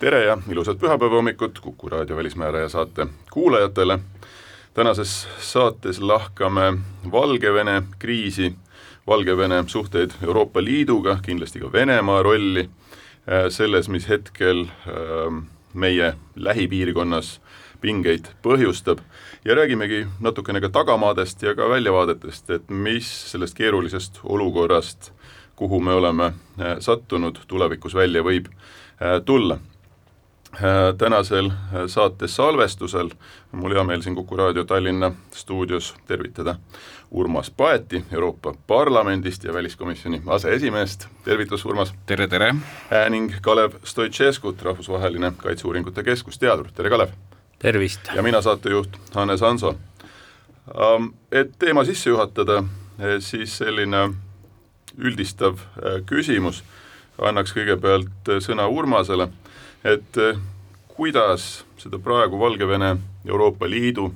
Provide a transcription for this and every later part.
tere ja ilusat pühapäeva hommikut Kuku raadio Välismääraja saate kuulajatele. tänases saates lahkame Valgevene kriisi, Valgevene suhteid Euroopa Liiduga, kindlasti ka Venemaa rolli äh, selles, mis hetkel äh, meie lähipiirkonnas pingeid põhjustab ja räägimegi natukene ka tagamaadest ja ka väljavaadetest, et mis sellest keerulisest olukorrast, kuhu me oleme äh, sattunud, tulevikus välja võib tulla tänasel äh, saate salvestusel on mul hea meel siin Kuku raadio Tallinna stuudios tervitada Urmas Paeti Euroopa Parlamendist ja väliskomisjoni aseesimeest, tervitus Urmas! tere, tere! Äh, ning Kalev Stoicescut, Rahvusvaheline Kaitseuuringute Keskus, teadur, tere Kalev! tervist! ja mina, saatejuht Hannes Hanso. Ähm, et teema sisse juhatada, siis selline üldistav küsimus, annaks kõigepealt sõna Urmasele et eh, kuidas seda praegu Valgevene Euroopa Liidu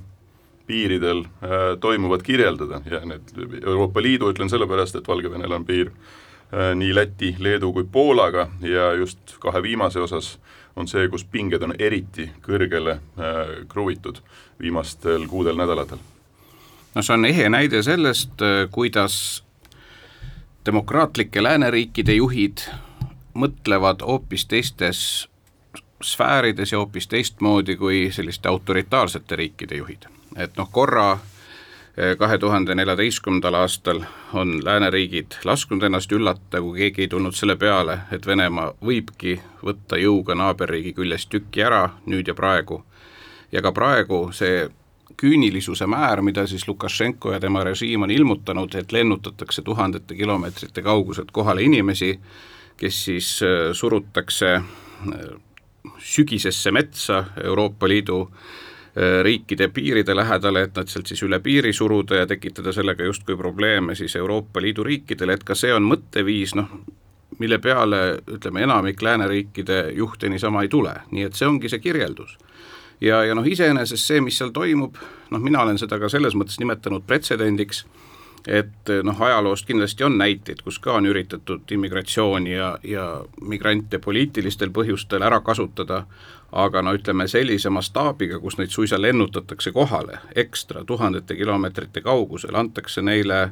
piiridel äh, toimuvat kirjeldada ja need Euroopa Liidu ütlen sellepärast, et Valgevenel on piir äh, nii Läti, Leedu kui Poolaga ja just kahe viimase osas on see, kus pinged on eriti kõrgele kruvitud viimastel kuudel-nädalatel. no see on ehe näide sellest, kuidas demokraatlike lääneriikide juhid mõtlevad hoopis teistes sfäärides ja hoopis teistmoodi kui selliste autoritaarsete riikide juhid. et noh, korra eh, kahe tuhande neljateistkümnendal aastal on lääneriigid lasknud ennast üllata, kui keegi ei tulnud selle peale, et Venemaa võibki võtta jõuga naaberriigi küljest tükki ära nüüd ja praegu. ja ka praegu see küünilisuse määr, mida siis Lukašenko ja tema režiim on ilmutanud, et lennutatakse tuhandete kilomeetrite kauguselt kohale inimesi, kes siis eh, surutakse eh, sügisesse metsa Euroopa Liidu äh, riikide piiride lähedale, et nad sealt siis üle piiri suruda ja tekitada sellega justkui probleeme siis Euroopa Liidu riikidele, et ka see on mõtteviis, noh, mille peale ütleme, enamik lääneriikide juhte niisama ei tule, nii et see ongi see kirjeldus. ja, ja noh, iseenesest see, mis seal toimub, noh, mina olen seda ka selles mõttes nimetanud pretsedendiks, et noh, ajaloost kindlasti on näiteid, kus ka on üritatud immigratsiooni ja, ja migrante poliitilistel põhjustel ära kasutada, aga no ütleme, sellise mastaabiga, kus neid suisa lennutatakse kohale ekstra tuhandete kilomeetrite kaugusel, antakse neile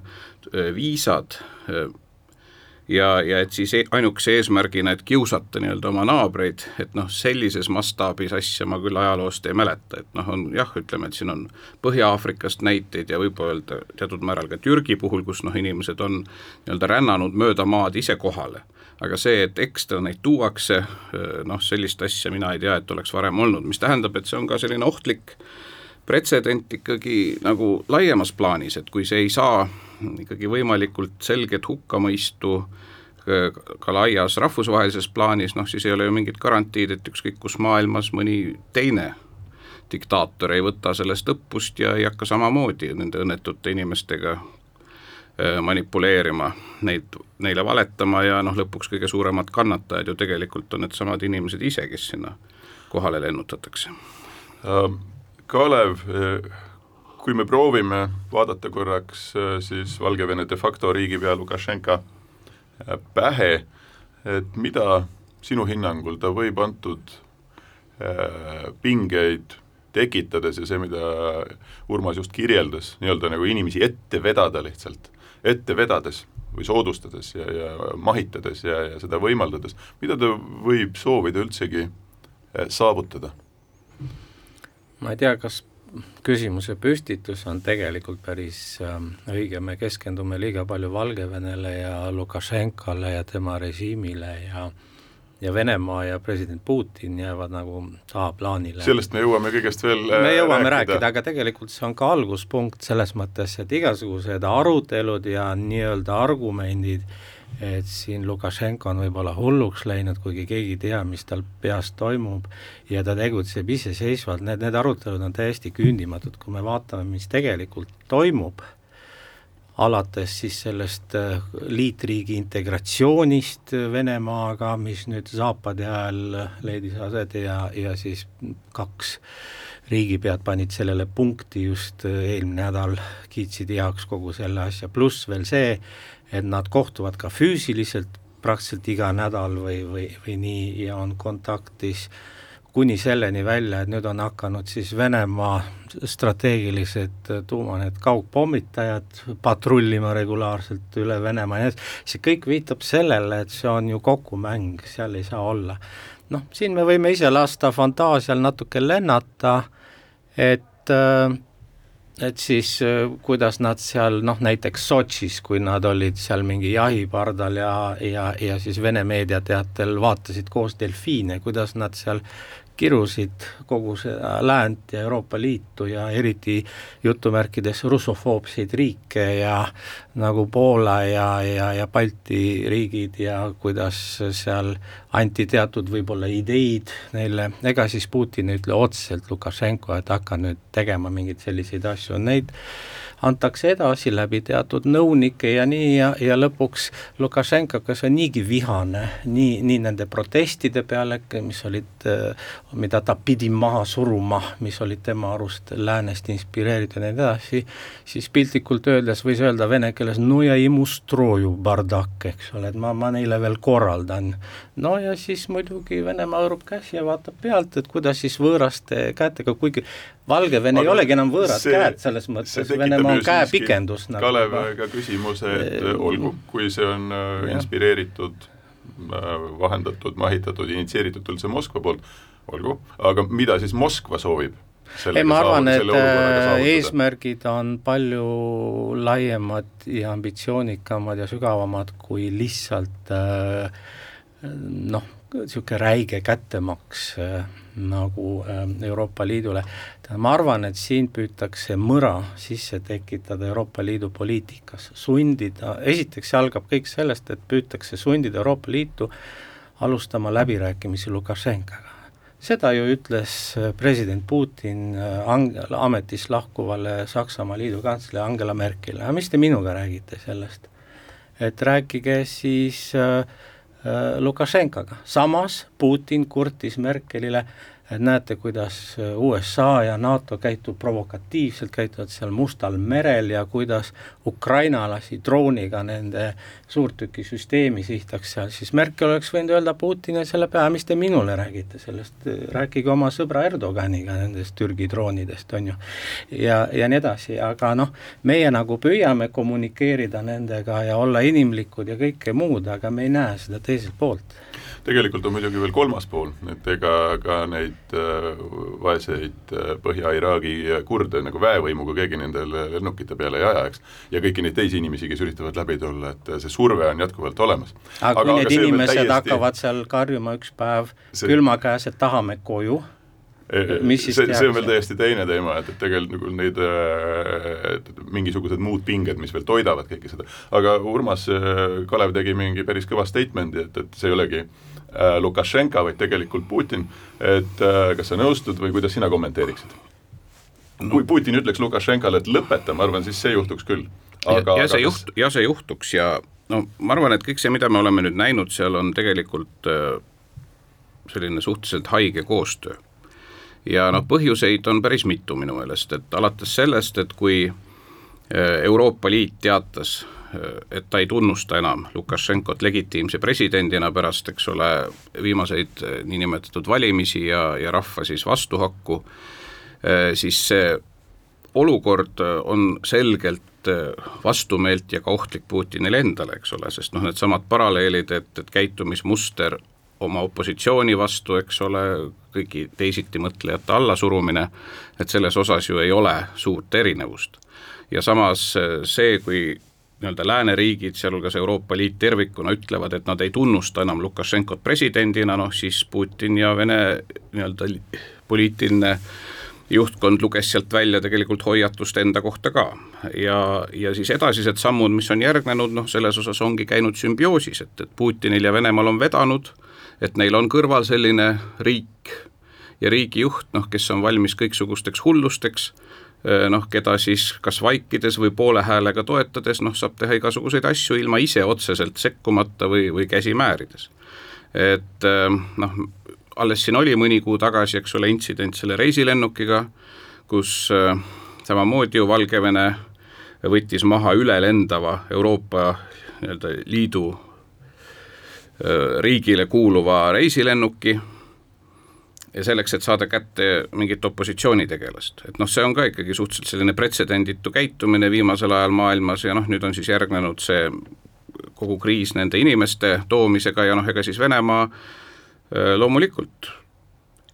viisad ja, ja et siis e-, ainukese eesmärgina, et kiusata nii-öelda oma naabreid, et noh, sellises mastaabis asja ma küll ajaloost ei mäleta, et noh, on jah, ütleme, et siin on Põhja-Aafrikast näiteid ja võib öelda teatud määral ka Türgi puhul, kus noh, inimesed on nii-öelda rännanud mööda maad ise kohale. aga see, et ekstra neid tuuakse, noh, sellist asja mina ei tea, et oleks varem olnud, mis tähendab, et see on ka selline ohtlik pretsedent ikkagi nagu laiemas plaanis, et kui see ei saa ikkagi võimalikult selget hukkamõistu ka laias rahvusvahelises plaanis, noh siis ei ole ju mingit garantiid, et ükskõik kus maailmas mõni teine diktaator ei võta sellest õppust ja ei hakka samamoodi nende õnnetute inimestega äh, manipuleerima, neid, neile valetama ja noh, lõpuks kõige suuremad kannatajad ju tegelikult on needsamad inimesed ise, kes sinna kohale lennutatakse uh,. Kalev uh kui me proovime vaadata korraks äh, siis Valgevene de facto riigipea Lukašenka äh, pähe, et mida sinu hinnangul ta võib antud äh, pingeid tekitades ja see, mida Urmas just kirjeldas, nii-öelda nagu inimesi ette vedada lihtsalt, ette vedades või soodustades ja, ja mahitades ja, ja seda võimaldades, mida ta võib soovida üldsegi saavutada? ma ei tea, kas küsimuse püstitus on tegelikult päris äh, õige, me keskendume liiga palju Valgevenele ja Lukašenkale ja tema režiimile ja ja Venemaa ja president Putin jäävad nagu tahaplaanile. sellest me jõuame kõigest veel me äh, jõuame rääkida, rääkida, aga tegelikult see on ka alguspunkt selles mõttes, et igasugused arutelud ja nii-öelda argumendid et siin Lukašenko on võib-olla hulluks läinud, kuigi keegi ei tea, mis tal peas toimub ja ta tegutseb iseseisvalt, need, need arutelud on täiesti küündimatud, kui me vaatame, mis tegelikult toimub, alates siis sellest äh, liitriigi integratsioonist Venemaaga, mis nüüd Zaapadi ajal leidis aset ja, ja siis kaks riigipead panid sellele punkti just äh, eelmine nädal, kiitsid heaks kogu selle asja, pluss veel see, et nad kohtuvad ka füüsiliselt praktiliselt iga nädal või, või, või nii ja on kontaktis kuni selleni välja, et nüüd on hakanud siis Venemaa strateegilised tuuma need kaugpommitajad patrullima regulaarselt üle Venemaa ja see kõik viitab sellele, et see on ju kokkumäng, seal ei saa olla. noh, siin me võime ise lasta fantaasial natuke lennata, et äh, et siis äh, kuidas nad seal noh, näiteks Sotšis, kui nad olid seal mingi jahipardal ja, ja, ja siis Vene meediateatel vaatasid koos delfiine, kuidas nad seal kirusid kogu seda läänt ja Euroopa Liitu ja eriti jutumärkides russofoobseid riike ja nagu Poola ja, ja, ja Balti riigid ja kuidas seal anti teatud võib-olla ideid neile, ega siis Putin ei ütle otseselt Lukašenko, et hakka nüüd tegema mingeid selliseid asju, neid antakse edasi läbi teatud nõunike ja nii ja, ja lõpuks Lukašenko, kes on niigi vihane nii, nii nende protestide peale, mis olid, mida ta pidi maha suruma, mis olid tema arust läänest inspireeritud ja nii edasi, siis piltlikult öeldes võis öelda vene keeles no ja imustroju bardak, eks ole, et ma, ma neile veel korraldan. no ja siis muidugi Venemaa hõõrub käsi ja vaatab pealt, et kuidas siis võõraste kätega, kuigi Valgevene ei olegi enam võõrad see, käed selles mõttes, Venemaa on käepikendus nagu. Kalev ka küsimuse, et äh, olgu, kui see on äh, inspireeritud, äh, vahendatud, mahitatud, initsieeritud üldse Moskva poolt, olgu, aga mida siis Moskva soovib? ei, ma arvan, et eesmärgid on palju laiemad ja ambitsioonikamad ja sügavamad kui lihtsalt noh, niisugune räige kättemaks nagu ähm, Euroopa Liidule. ma arvan, et siin püütakse mõra sisse tekitada Euroopa Liidu poliitikas, sundida, esiteks see algab kõik sellest, et püütakse sundida Euroopa Liitu alustama läbirääkimisi Lukašenkaga. seda ju ütles äh, president Putin äh, Ang-, ametist lahkuvale Saksamaa liidukantsleri Angela Merkelile, aga mis te minuga räägite sellest? et rääkige siis Äh, Lukašenkaga, samas Putin kurtis Merkelile, et näete, kuidas USA ja NATO käitub provokatiivselt, käituvad seal Mustal merel ja kuidas Ukraina lasi drooniga nende suurtükisüsteemi sihtaks seal, siis Merkel oleks võinud öelda Putinile selle peale, mis te minule räägite sellest, rääkige oma sõbra Erdoganiga nendest Türgi droonidest, on ju. ja, ja nii edasi, aga noh, meie nagu püüame kommunikeerida nendega ja olla inimlikud ja kõike muud, aga me ei näe seda teiselt poolt tegelikult on muidugi veel kolmas pool, et ega ka neid äh, vaeseid äh, Põhja-Iraagi kurde nagu väevõimuga keegi nendele lennukite peale ei aja, eks. ja kõiki neid teisi inimesi, kes üritavad läbi tulla, et see surve on jätkuvalt olemas. aga kui need inimesed täiesti... hakkavad seal karjuma üks päev see... külma käes, et tahame koju mis siis see, see on veel täiesti teine teema, et, et tegelikult nagu neid äh, mingisugused muud pinged, mis veel toidavad kõike seda, aga Urmas äh, Kalev tegi mingi päris kõva statement'i, et, et see ei olegi äh, Lukašenka, vaid tegelikult Putin, et äh, kas sa nõustud või kuidas sina kommenteeriksid? Kui Putin ütleks Lukašenkale, et lõpeta, ma arvan, siis see juhtuks küll. aga ja, ja see juht-, ja see juhtuks ja no ma arvan, et kõik see, mida me oleme nüüd näinud, seal on tegelikult äh, selline suhteliselt haige koostöö. Ja noh, põhjuseid on päris mitu minu meelest, et alates sellest, et kui äh, Euroopa Liit teatas, äh, et ta ei tunnusta enam Lukašenkot legitiimse presidendina pärast, eks ole, viimaseid äh, niinimetatud valimisi ja, ja rahva siis vastuhakku, siis see olukord on selgelt vastumeelt ja ka ohtlik Putinile endale, eks ole, sest noh, needsamad paralleelid, et, et käitumismuster oma opositsiooni vastu, eks ole, kõigi teisitimõtlejate allasurumine, et selles osas ju ei ole suurt erinevust. Ja samas see, kui nii-öelda lääneriigid, sealhulgas Euroopa Liit tervikuna ütlevad, et nad ei tunnusta enam Lukašenkot presidendina, noh siis Putin ja Vene nii-öelda poliitiline juhtkond luges sealt välja tegelikult hoiatust enda kohta ka. ja, ja siis edasised sammud, mis on järgnenud, noh selles osas ongi käinud sümbioosis, et, et Putinil ja Venemaal on vedanud, et neil on kõrval selline riik ja riigijuht, noh kes on valmis kõiksugusteks hullusteks, noh keda siis kas vaikides või poole häälega toetades, noh saab teha igasuguseid asju ilma ise otseselt sekkumata või, või käsi määrides. et noh, alles siin oli mõni kuu tagasi, eks ole, intsident selle reisilennukiga, kus äh, samamoodi ju Valgevene võttis maha ülelendava Euroopa nii-öelda liidu äh, riigile kuuluva reisilennuki ja selleks, et saada kätte mingit opositsioonitegelast, et noh, see on ka ikkagi suhteliselt selline pretsedenditu käitumine viimasel ajal maailmas ja noh, nüüd on siis järgnenud see kogu kriis nende inimeste toomisega ja noh, ega siis Venemaa loomulikult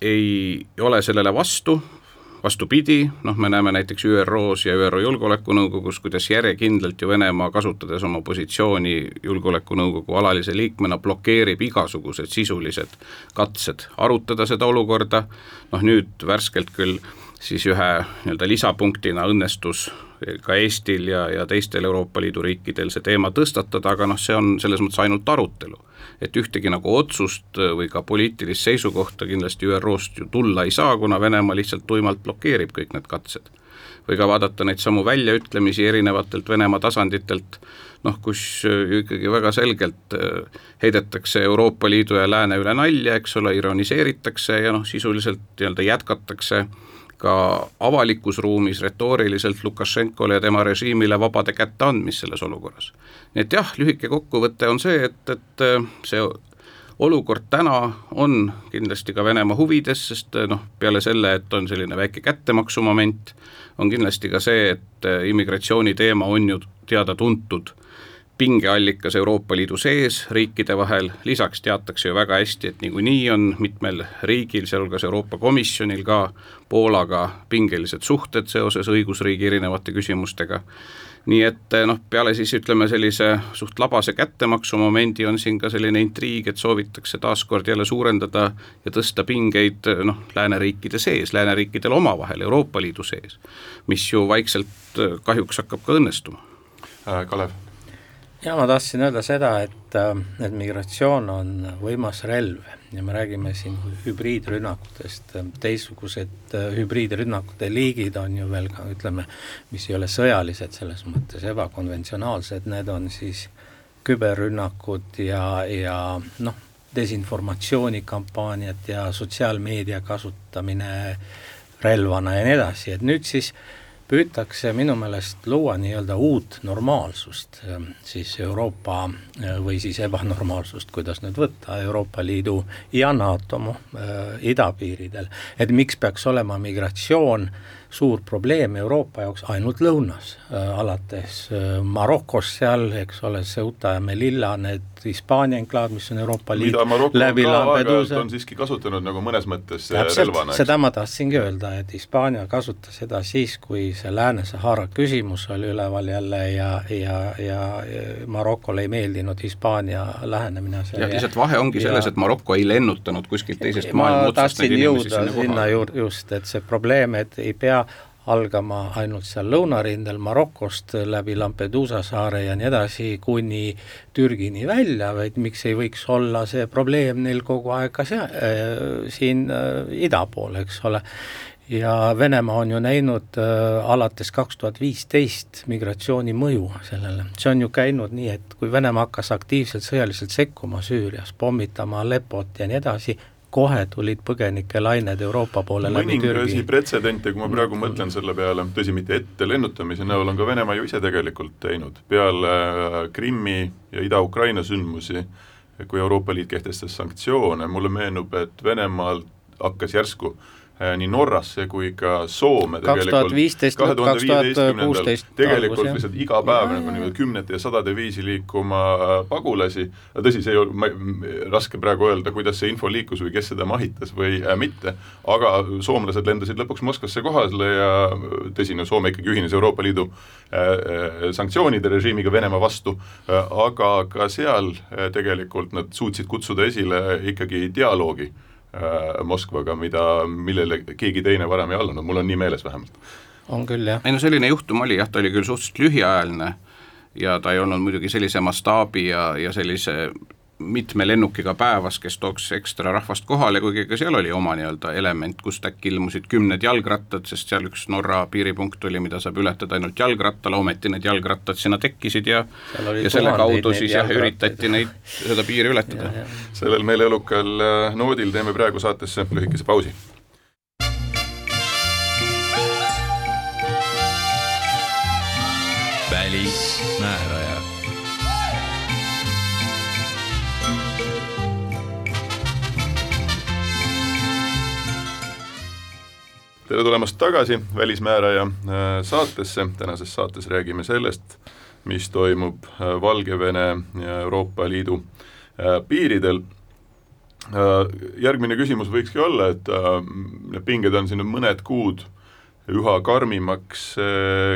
ei ole sellele vastu, vastupidi, noh, me näeme näiteks ÜRO-s ja ÜRO Julgeolekunõukogus, kuidas järjekindlalt ju Venemaa, kasutades oma positsiooni Julgeolekunõukogu alalise liikmena, blokeerib igasugused sisulised katsed arutada seda olukorda, noh nüüd värskelt küll siis ühe nii-öelda lisapunktina õnnestus ka Eestil ja, ja teistel Euroopa Liidu riikidel see teema tõstatada, aga noh, see on selles mõttes ainult arutelu et ühtegi nagu otsust või ka poliitilist seisukohta kindlasti ÜRO-st ju tulla ei saa, kuna Venemaa lihtsalt tuimalt blokeerib kõik need katsed. või ka vaadata neid samu väljaütlemisi erinevatelt Venemaa tasanditelt, noh, kus ju ikkagi väga selgelt äh, heidetakse Euroopa Liidu ja Lääne üle nalja, eks ole, ironiseeritakse ja noh, sisuliselt nii-öelda jätkatakse äh, ka avalikus ruumis retooriliselt Lukašenkole ja tema režiimile vabade kätte andmist selles olukorras. nii et jah, lühike kokkuvõte on see, et, et äh, see olukord täna on kindlasti ka Venemaa huvides, sest äh, noh, peale selle, et on selline väike kättemaksumoment, on kindlasti ka see, et äh, immigratsiooni teema on ju teada-tuntud pingeallikas Euroopa Liidu sees riikide vahel, lisaks teatakse ju väga hästi, et niikuinii on mitmel riigil, sealhulgas Euroopa Komisjonil ka Poolaga pingelised suhted seoses õigusriigi erinevate küsimustega, nii et noh, peale siis ütleme sellise suht labase kättemaksu momendi on siin ka selline intriig, et soovitakse taaskord jälle suurendada ja tõsta pingeid noh, lääneriikide sees, lääneriikidel omavahel, Euroopa Liidu sees, mis ju vaikselt kahjuks hakkab ka õnnestuma. Äh, Kalev ja ma tahtsin öelda seda, et, äh, et migratsioon on võimas relv ja me räägime siin hübriidrünnakutest, teistsugused äh, hübriidrünnakute liigid on ju veel ka ütleme, mis ei ole sõjalised selles mõttes, ebakonventsionaalsed, need on siis küberrünnakud ja, ja noh, desinformatsioonikampaaniad ja sotsiaalmeedia kasutamine relvana ja nii edasi, et nüüd siis äh, püütakse minu meelest luua nii-öelda uut normaalsust ähm, siis Euroopa äh, või siis ebanormaalsust, kuidas nüüd võtta, Euroopa Liidu ja NATO äh, idapiiridel, et miks peaks olema migratsioon suur probleem Euroopa jaoks ainult lõunas äh,, alates äh, Marokost seal, eks ole, Ceuta ja Melilla, need Hispaania enklaad, mis on Euroopa Liit läbi Lampedusa. on siiski kasutanud nagu mõnes mõttes Täpselt, relvana. seda ma tahtsingi öelda, et Hispaania kasutas seda siis, kui see Lääne-Sahara küsimus oli üleval jälle ja, ja, ja Marokole ei meeldinud Hispaania lähenemine. jah, lihtsalt vahe ongi ja, selles, et Maroko ei lennutanud kuskilt teisest maailma otsast neid inimesi sinna kohale. sinna juurde just, et see probleem, et ei pea algama ainult seal lõunarindel Marokost läbi Lampedusa saare ja nii edasi, kuni Türgini välja, vaid miks ei võiks olla see probleem neil kogu aeg ka sea- äh,, siin äh, ida pool, eks ole. ja Venemaa on ju näinud äh, alates kaks tuhat viisteist migratsiooni mõju sellele, see on ju käinud nii, et kui Venemaa hakkas aktiivselt sõjaliselt sekkuma Süürias, pommitama Alepot ja nii edasi, kohe tulid põgenikelained Euroopa poole läbi Türgi. pretsedente, kui ma praegu mõtlen selle peale, tõsi, mitte ette lennutamise näol, on ka Venemaa ju ise tegelikult teinud, peale äh, Krimmi ja Ida-Ukraina sündmusi, kui Euroopa Liit kehtestas sanktsioone, mulle meenub, et Venemaal hakkas järsku Äh, nii Norrasse kui ka Soome viisteist, kaks tuhat kuusteist tegelikult lihtsalt iga päev nagu niimoodi kümnete ja sadade viisi liikuma äh, pagulasi, tõsi, see ei ole, ma, raske praegu öelda, kuidas see info liikus või kes seda mahitas või äh, mitte, aga soomlased lendasid lõpuks Moskvasse kohale ja tõsi, no Soome ikkagi ühines Euroopa Liidu äh, sanktsioonide režiimiga Venemaa vastu. Äh,, aga ka seal äh, tegelikult nad suutsid kutsuda esile ikkagi dialoogi Moskvaga, mida, millele keegi teine varem ei allunud, mul on nii meeles vähemalt. on küll, jah. ei no selline juhtum oli jah, ta oli küll suhteliselt lühiajaline ja ta ei olnud muidugi sellise mastaabi ja, ja sellise mitme lennukiga päevas, kes tooks ekstra rahvast kohale, kuigi ka seal oli oma nii-öelda element, kust äkki ilmusid kümned jalgrattad, sest seal üks Norra piiripunkt oli, mida saab ületada ainult jalgrattale, ometi need jalgrattad sinna tekkisid ja ja selle kaudu siis jah, üritati neid, seda piiri ületada. sellel meeleelukal äh, noodil teeme praegu saatesse lühikese pausi välismääraja. Tere tulemast tagasi Välismääraja äh, saatesse, tänases saates räägime sellest, mis toimub äh, Valgevene ja Euroopa Liidu äh, piiridel. Järgmine küsimus võikski olla, et need pinged on siin nüüd mõned kuud üha karmimaks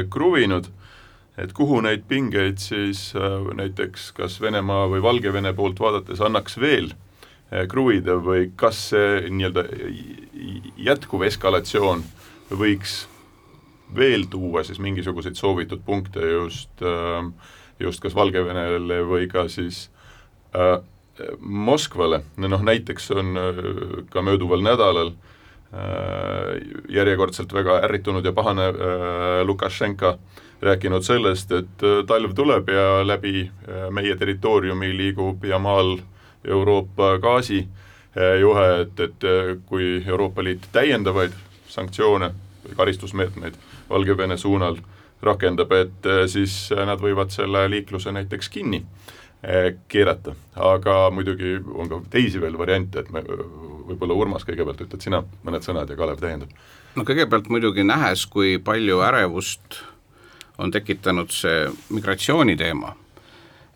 kruvinud et kuhu neid pingeid siis näiteks kas Venemaa või Valgevene poolt vaadates annaks veel kruvida või kas see nii-öelda jätkuv eskalatsioon võiks veel tuua siis mingisuguseid soovitud punkte just, äh, just kas Valgevenele või ka siis äh, Moskvale, noh näiteks on ka mööduval nädalal äh, järjekordselt väga ärritunud ja pahane äh, Lukašenka äh, rääkinud sellest, et äh, talv tuleb ja läbi äh, meie territooriumi liigub ja maal Euroopa gaasijuhe, et, et äh, kui Euroopa Liit täiendavaid sanktsioone või karistusmeetmeid Valgevene suunal rakendab, et siis nad võivad selle liikluse näiteks kinni keerata, aga muidugi on ka teisi veel variante, et me võib-olla Urmas, kõigepealt ütled sina mõned sõnad ja Kalev täiendab. no kõigepealt muidugi nähes, kui palju ärevust on tekitanud see migratsiooniteema,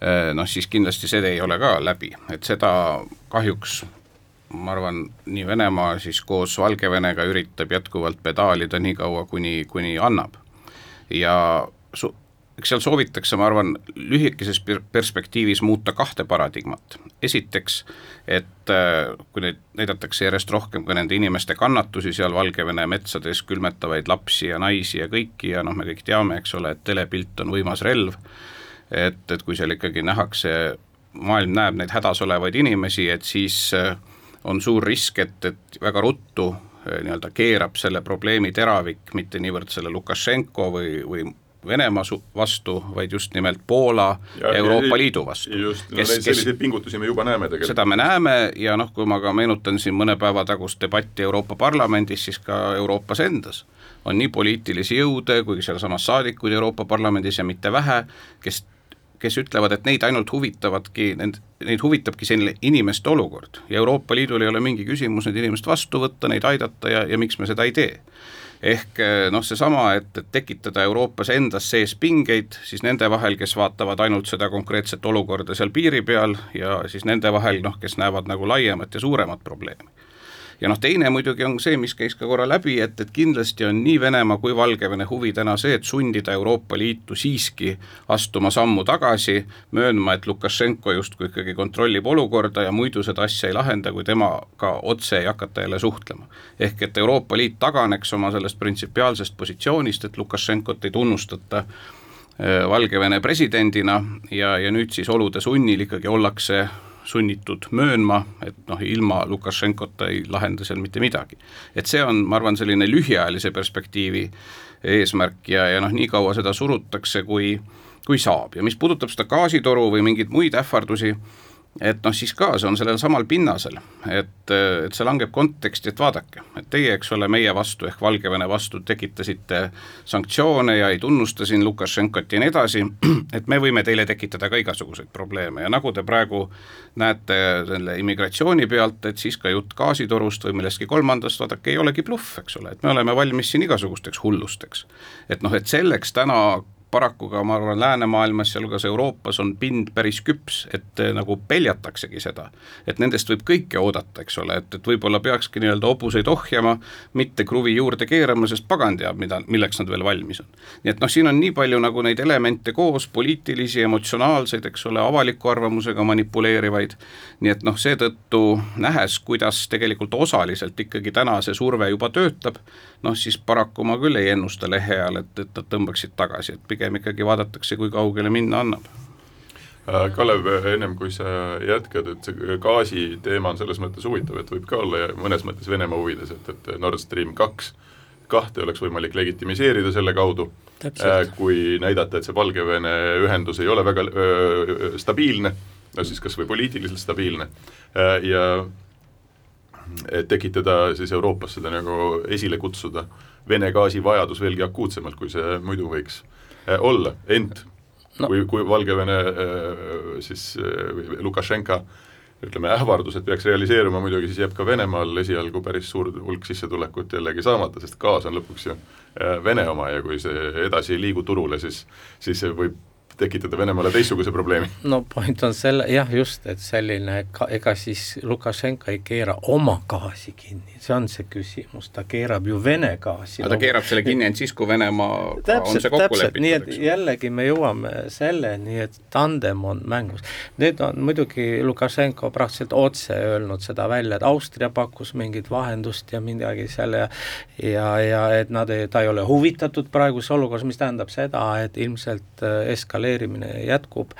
eh, noh siis kindlasti see ei ole ka läbi, et seda kahjuks ma arvan, nii Venemaa siis koos Valgevenega üritab jätkuvalt pedaalida nii kaua, kuni, kuni annab. ja su-, eks seal soovitakse, ma arvan, lühikeses perspektiivis muuta kahte paradigmat. esiteks, et äh, kui neid näidatakse järjest rohkem ka nende inimeste kannatusi seal Valgevene metsades, külmetavaid lapsi ja naisi ja kõiki ja noh, me kõik teame, eks ole, et telepilt on võimas relv, et, et kui seal ikkagi nähakse, maailm näeb neid hädas olevaid inimesi, et siis äh, on suur risk, et, et väga ruttu äh, nii-öelda keerab selle probleemi teravik mitte niivõrd selle Lukašenko või, või Venemaa vastu, vaid just nimelt Poola ja, ja Euroopa Liidu vastu. just, no kes, selliseid pingutusi me juba näeme tegelikult. seda me näeme ja noh, kui ma ka meenutan siin mõne päeva tagust debatti Euroopa Parlamendis, siis ka Euroopas endas on nii poliitilisi jõude kui sealsamas saadikuid Euroopa Parlamendis ja mitte vähe, kes kes ütlevad, et neid ainult huvitavadki, nend-, neid huvitabki selline inimeste olukord. Ja Euroopa Liidul ei ole mingi küsimus need inimesed vastu võtta, neid aidata ja, ja miks me seda ei tee. Ehk eh, noh, seesama, et, et tekitada Euroopas endas sees pingeid, siis nende vahel, kes vaatavad ainult seda konkreetset olukorda seal piiri peal ja siis nende vahel noh, kes näevad nagu laiemat ja suuremat probleemi ja noh, teine muidugi on see, mis käis ka korra läbi, et, et kindlasti on nii Venemaa kui Valgevene huvi täna see, et sundida Euroopa Liitu siiski astuma sammu tagasi, möönma, et Lukašenko justkui ikkagi kontrollib olukorda ja muidu seda asja ei lahenda, kui temaga otse ei hakata jälle suhtlema. ehk et Euroopa Liit taganeks oma sellest printsipiaalsest positsioonist, et Lukašenkot ei tunnustata äh, Valgevene presidendina ja, ja nüüd siis olude sunnil ikkagi ollakse sunnitud möönma, et noh, ilma Lukašenkota ei lahenda seal mitte midagi. et see on, ma arvan, selline lühiajalise perspektiivi eesmärk ja, ja noh, nii kaua seda surutakse, kui kui saab ja mis puudutab seda gaasitoru või mingeid muid ähvardusi, et noh, siis ka see on sellel samal pinnasel, et, et see langeb konteksti, et vaadake, et teie, eks ole, meie vastu ehk Valgevene vastu tekitasite sanktsioone ja ei tunnusta siin Lukašenkot ja nii edasi, et me võime teile tekitada ka igasuguseid probleeme ja nagu te praegu näete selle immigratsiooni pealt, et siis ka jutt gaasitorust või millestki kolmandast, vaadake, ei olegi bluff, eks ole, et me oleme valmis siin igasugusteks hullusteks. et noh, et selleks täna paraku ka ma arvan, läänemaailmas, sealhulgas Euroopas on pind päris küps, et eh, nagu peljataksegi seda. et nendest võib kõike oodata, eks ole, et, et võib-olla peakski nii-öelda hobuseid ohjama, mitte kruvi juurde keerama, sest pagan teab, mida, milleks nad veel valmis on. nii et noh, siin on nii palju nagu neid elemente koos, poliitilisi, emotsionaalseid, eks ole, avaliku arvamusega manipuleerivaid, nii et noh, seetõttu nähes, kuidas tegelikult osaliselt ikkagi täna see surve juba töötab, noh siis paraku ma küll ei ennusta lehe ajal, et, et nad tõmbaksid tagasi, et pigem ikkagi vaadatakse, kui kaugele minna annab. Äh, Kalev, ennem kui sa jätkad, et see gaasi teema on selles mõttes huvitav, et võib ka olla mõnes mõttes Venemaa huvides, et, et Nord Stream kaks, kahte oleks võimalik legitimiseerida selle kaudu, äh, kui näidata, et see Valgevene ühendus ei ole väga öö, stabiilne, no siis kas või poliitiliselt stabiilne, äh, ja et tekitada siis Euroopas seda nagu esile kutsuda, Vene gaasi vajadus veelgi akuutsemalt, kui see muidu võiks äh, olla, ent no. kui, kui Valgevene äh, siis Lukašenka ütleme, ähvardused peaks realiseeruma muidugi, siis jääb ka Venemaal esialgu päris suur hulk sissetulekut jällegi saamata, sest gaas on lõpuks ju Vene oma ja kui see edasi ei liigu turule, siis, siis see võib tekitada Venemaale teistsuguse probleemi. no point on selle, jah, just, et selline, ega siis Lukašenka ei keera oma gaasi kinni, see on see küsimus, ta keerab ju Vene gaasi. aga ta keerab selle kinni ainult siis, kui Venemaaga on see kokku lepitud, nii et jällegi me jõuame selleni, et tandem on mängus. Need on muidugi, Lukašenko praktiliselt otse öelnud seda välja, et Austria pakkus mingit vahendust ja midagi seal ja ja, ja et nad ei, ta ei ole huvitatud praeguses olukorras, mis tähendab seda, et ilmselt eskaleerib investeerimine jätkub.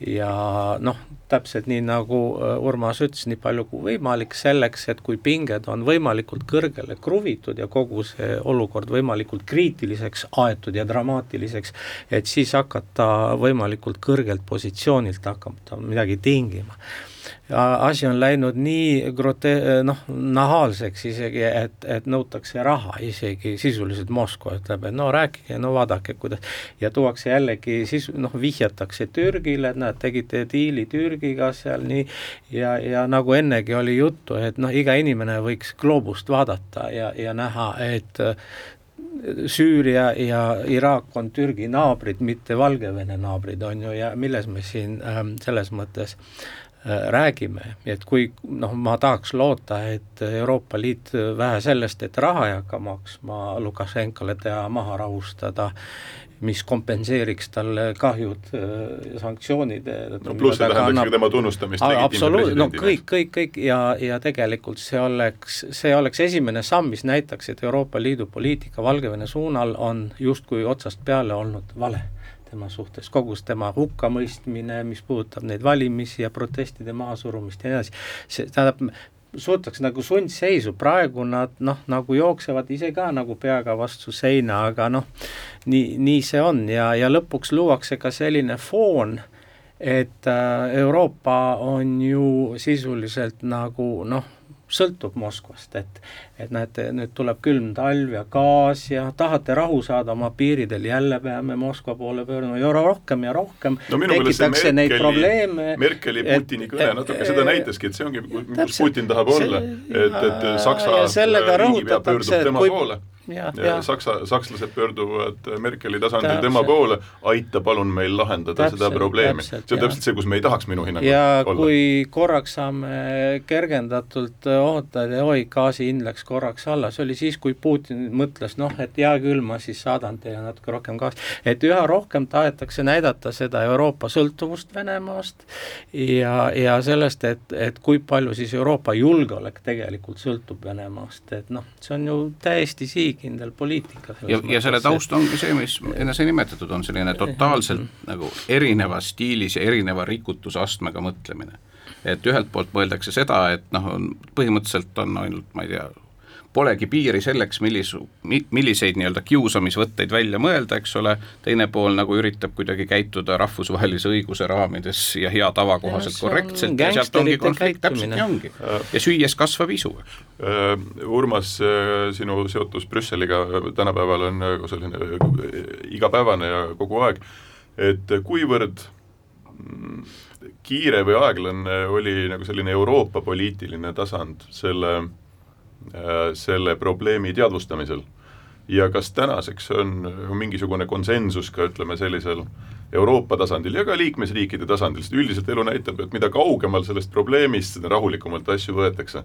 Ja noh, täpselt nii, nagu äh, Urmas ütles, nii palju kui võimalik selleks, et kui pinged on võimalikult kõrgele kruvitud ja kogu see olukord võimalikult kriitiliseks aetud ja dramaatiliseks, et siis hakata võimalikult kõrgelt positsioonilt hakata midagi tingima asi on läinud nii grote-, noh, nahaalseks isegi, et, et nõutakse raha, isegi sisuliselt Moskva ütleb, et no rääkige, no vaadake, kuidas, ja tuuakse jällegi sisu, noh, vihjatakse Türgile, et näed, tegite diili Türgiga seal nii, ja, ja nagu ennegi oli juttu, et noh, iga inimene võiks gloobust vaadata ja, ja näha, et Süüria ja Iraak on Türgi naabrid, mitte Valgevene naabrid, on ju, ja milles me siin ähm, selles mõttes Äh, räägime, et kui noh, ma tahaks loota, et Euroopa Liit vähe sellest, et raha ei hakka maksma Lukašenkale teha maha rahustada, mis kompenseeriks talle kahjud äh, sanktsioonide no pluss see tähendaks ka tema tunnustamist absoluutselt, no kõik, kõik, kõik ja, ja tegelikult see oleks, see oleks esimene samm, mis näitaks, et Euroopa Liidu poliitika Valgevene suunal on justkui otsast peale olnud vale tema suhtes, kogu tema hukkamõistmine, mis puudutab neid valimisi ja protestide mahasurumist ja nii edasi, see tähendab, suutakse nagu sundseisu, praegu nad noh, nagu jooksevad ise ka nagu peaga vastu seina, aga noh, nii, nii see on ja, ja lõpuks luuakse ka selline foon, et äh, Euroopa on ju sisuliselt nagu noh, sõltub Moskvast, et et näete, nüüd tuleb külm talv ja gaas ja tahate rahu saada oma piiridel, jälle peame Moskva poole pöörduma ja rohkem ja rohkem no tekitakse neid probleeme. Merkeli Putini kõne natuke seda näitaski, et see ongi, kus Putin tahab olla, et, et Saksa peab pöörduma tema kui, poole ja, ja Saksa, sakslased pöörduvad Merkeli tasandil täpselt. tema poole, aita palun meil lahendada täpselt, seda probleemi. see on täpselt see, kus me ei tahaks minu hinnangul ja olla. kui korraks saame kergendatult oota, et oi, gaasi hind läks korraks alla, see oli siis, kui Putin mõtles noh, et hea küll, ma siis saadan teile natuke rohkem gaasi, et üha rohkem tahetakse näidata seda Euroopa sõltuvust Venemaast ja, ja sellest, et, et kui palju siis Euroopa julgeolek tegelikult sõltub Venemaast, et noh, see on ju täiesti siig, sihikindel poliitika. ja, ja selle taust ongi see, mis enne sai nimetatud, on selline totaalselt -hmm. nagu erinevas stiilis ja erineva rikutusastmega mõtlemine. et ühelt poolt mõeldakse seda, et noh, on põhimõtteliselt on ainult, ma ei tea, polegi piiri selleks, millis, milliseid nii-öelda kiusamisvõtteid välja mõelda, eks ole, teine pool nagu üritab kuidagi käituda rahvusvahelise õiguse raamides ja hea tava kohaselt korrektselt ja sealt ongi konflikt, täpselt nii ongi. ja süües kasvav isu. Äh, Urmas, äh, sinu seotus Brüsseliga tänapäeval on nagu selline äh, igapäevane ja kogu aeg, et kuivõrd mm, kiire või aeglane oli nagu selline Euroopa poliitiline tasand selle Äh, selle probleemi teadvustamisel. ja kas tänaseks on mingisugune konsensus ka ütleme sellisel Euroopa tasandil ja ka liikmesriikide tasandil, sest üldiselt elu näitab, et mida kaugemal sellest probleemist, seda rahulikumalt asju võetakse.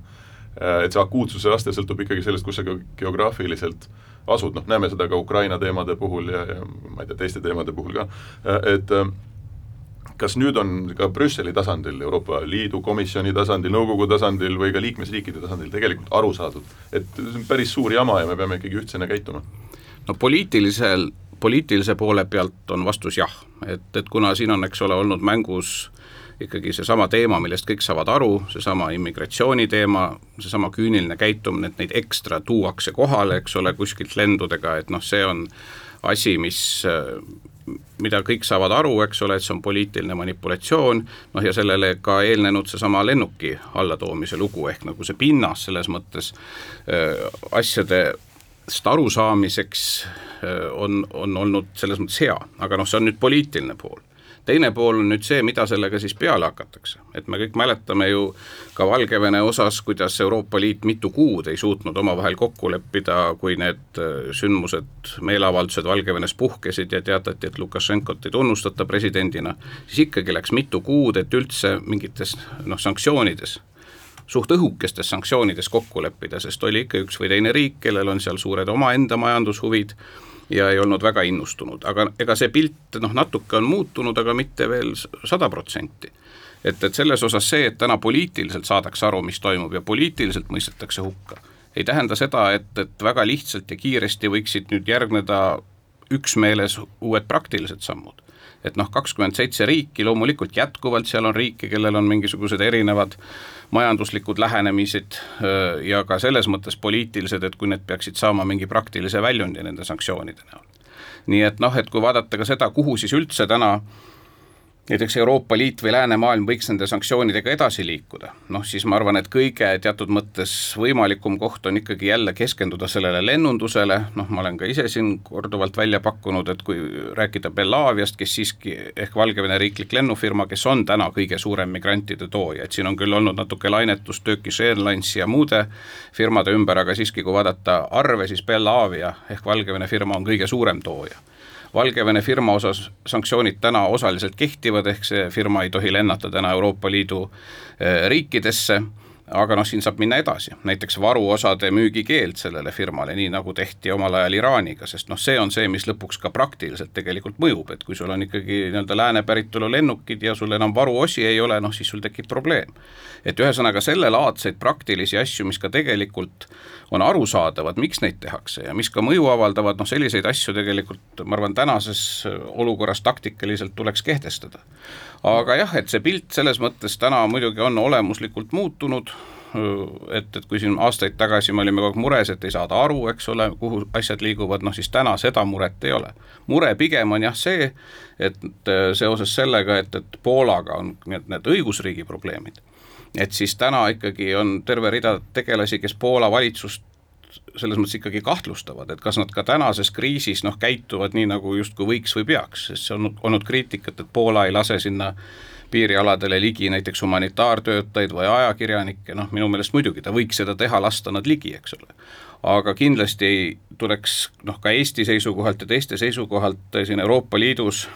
et see akuutsuse aste sõltub ikkagi sellest, kus sa geograafiliselt asud, noh näeme seda ka Ukraina teemade puhul ja, ja ma ei tea, teiste teemade puhul ka, et kas nüüd on ka Brüsseli tasandil, Euroopa Liidu komisjoni tasandil, nõukogu tasandil või ka liikmesriikide tasandil tegelikult aru saadud, et see on päris suur jama ja me peame ikkagi ühtsena käituma? no poliitilisel, poliitilise poole pealt on vastus jah, et, et kuna siin on, eks ole, olnud mängus ikkagi seesama teema, millest kõik saavad aru, seesama immigratsiooni teema, seesama küüniline käitumine, et neid ekstra tuuakse kohale, eks ole, kuskilt lendudega, et noh, see on asi, mis mida kõik saavad aru, eks ole, et see on poliitiline manipulatsioon, noh ja sellele ka eelnenud seesama lennuki allatoomise lugu, ehk nagu see pinnas selles mõttes äh, asjadest arusaamiseks äh, on, on olnud selles mõttes hea, aga noh, see on nüüd poliitiline pool teine pool on nüüd see, mida sellega siis peale hakatakse, et me kõik mäletame ju ka Valgevene osas, kuidas Euroopa Liit mitu kuud ei suutnud omavahel kokku leppida, kui need äh, sündmused, meeleavaldused Valgevenes puhkesid ja teatati, et Lukašenkot ei tunnustata presidendina, siis ikkagi läks mitu kuud, et üldse mingites noh, sanktsioonides suht õhukestes sanktsioonides kokku leppida, sest oli ikka üks või teine riik, kellel on seal suured omaenda majandushuvid ja ei olnud väga innustunud, aga ega see pilt noh, natuke on muutunud, aga mitte veel sada protsenti. et, et selles osas see, et täna poliitiliselt saadakse aru, mis toimub ja poliitiliselt mõistetakse hukka, ei tähenda seda, et, et väga lihtsalt ja kiiresti võiksid nüüd järgneda üksmeeles uued praktilised sammud et noh, kakskümmend seitse riiki, loomulikult jätkuvalt seal on riike, kellel on mingisugused erinevad majanduslikud lähenemised ja ka selles mõttes poliitilised, et kui need peaksid saama mingi praktilise väljundi nende sanktsioonide näol. nii et noh, et kui vaadata ka seda, kuhu siis üldse täna äh, näiteks Euroopa Liit või läänemaailm võiks nende sanktsioonidega edasi liikuda, noh siis ma arvan, et kõige teatud mõttes võimalikum koht on ikkagi jälle keskenduda sellele lennundusele, noh ma olen ka ise siin korduvalt välja pakkunud, et kui rääkida Bellaviast, kes siiski ehk Valgevene riiklik lennufirma, kes on täna kõige suurem migrantide tooja, et siin on küll olnud natuke lainetust Turkish Airlinesi ja muude firmade ümber, aga siiski, kui vaadata arve, siis Bellavia ehk Valgevene firma on kõige suurem tooja Valgevene firma osas sanktsioonid täna osaliselt kehtivad, ehk see firma ei tohi lennata täna Euroopa Liidu eh, riikidesse aga noh, siin saab minna edasi, näiteks varuosade müügikeeld sellele firmale, nii nagu tehti omal ajal Iraaniga, sest noh, see on see, mis lõpuks ka praktiliselt tegelikult mõjub, et kui sul on ikkagi nii-öelda lääne päritolu lennukid ja sul enam varuosi ei ole, noh siis sul tekib probleem. et ühesõnaga sellelaadseid praktilisi asju, mis ka tegelikult on arusaadavad, miks neid tehakse ja mis ka mõju avaldavad, noh selliseid asju tegelikult ma arvan, tänases olukorras taktikaliselt tuleks kehtestada aga jah, et see pilt selles mõttes täna muidugi on olemuslikult muutunud, et, et kui siin aastaid tagasi me olime kogu aeg mures, et ei saada aru, eks ole, kuhu asjad liiguvad, noh siis täna seda muret ei ole. mure pigem on jah see, et seoses sellega, et, et Poolaga on need, need õigusriigi probleemid, et siis täna ikkagi on terve rida tegelasi, kes Poola valitsust selles mõttes ikkagi kahtlustavad, et kas nad ka tänases kriisis noh, käituvad nii, nagu justkui võiks või peaks, sest see on olnud kriitikat, et Poola ei lase sinna piirialadele ligi näiteks humanitaartöötajaid või ajakirjanikke, noh minu meelest muidugi ta võiks seda teha, lasta nad ligi, eks ole. aga kindlasti ei tuleks noh, ka Eesti seisukohalt ja teiste seisukohalt siin Euroopa Liidus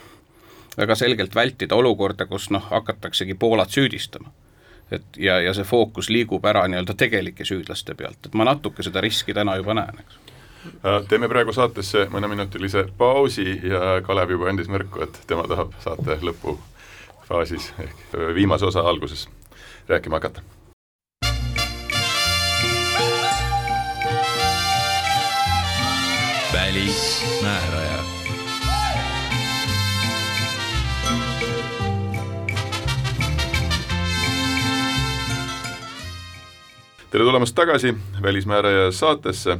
väga selgelt vältida olukorda, kus noh, hakataksegi Poolat süüdistama et ja, ja see fookus liigub ära nii-öelda tegelike süüdlaste pealt, et ma natuke seda riski täna juba näen, eks. Äh, teeme praegu saatesse mõneminutilise pausi ja Kalev juba andis märku, et tema tahab saate lõpufaasis ehk viimase osa alguses rääkima hakata. välismääraja tere tulemast tagasi Välismääraja saatesse.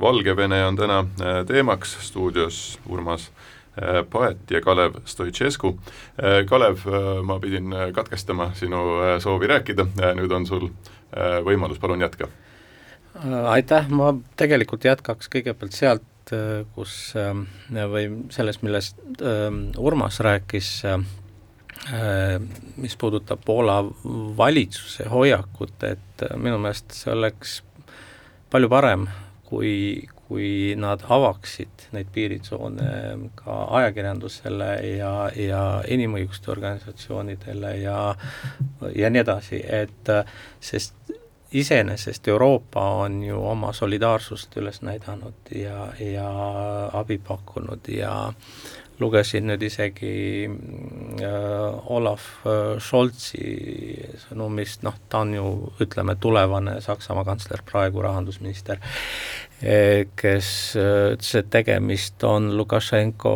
Valgevene on täna äh, teemaks, stuudios Urmas äh, Paet ja Kalev Stoicescu. Äh, Kalev, ma pidin katkestama sinu soovi rääkida, nüüd on sul võimalus, palun jätka. aitäh, ma tegelikult jätkaks kõigepealt sealt, kus või sellest, millest Urmas rääkis mis puudutab Poola valitsuse hoiakut, et äh, minu meelest see oleks palju parem, kui, kui nad avaksid neid piiritsoone ka ajakirjandusele ja, ja inimõiguste organisatsioonidele ja, ja nii edasi, et sest iseenesest Euroopa on ju oma solidaarsust üles näidanud ja, ja abi pakkunud ja lugesin nüüd isegi äh, Olav äh, Scholzi sõnumist, noh, ta on ju ütleme, tulevane Saksamaa kantsler, praegu rahandusminister, kes äh, ütles, et tegemist on Lukašenko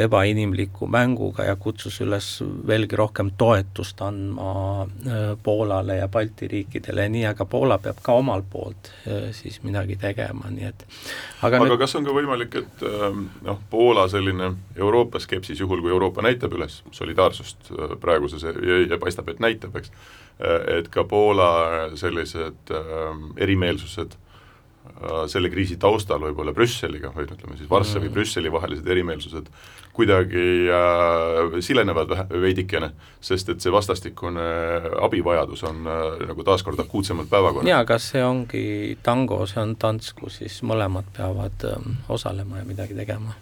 ebainimliku mänguga ja kutsus üles veelgi rohkem toetust andma äh, Poolale ja Balti riikidele. Ja nii, aga Poola peab ka omalt poolt siis midagi tegema, nii et aga, aga nüüd... kas on ka võimalik, et noh, Poola selline Euroopa skepsis, juhul kui Euroopa näitab üles solidaarsust praeguses ja, ja paistab, et näitab, eks, et ka Poola sellised erimeelsused Äh, selle kriisi taustal võib-olla Brüsseliga või ütleme siis Varssavi mm. Brüsseli vahelised erimeelsused kuidagi äh, silenevad vähe, veidikene, sest et see vastastikune abivajadus on äh, nagu taaskord akuutsemalt päevakorral. jaa, aga see ongi tango, see on tants, kus siis mõlemad peavad ähm, osalema ja midagi tegema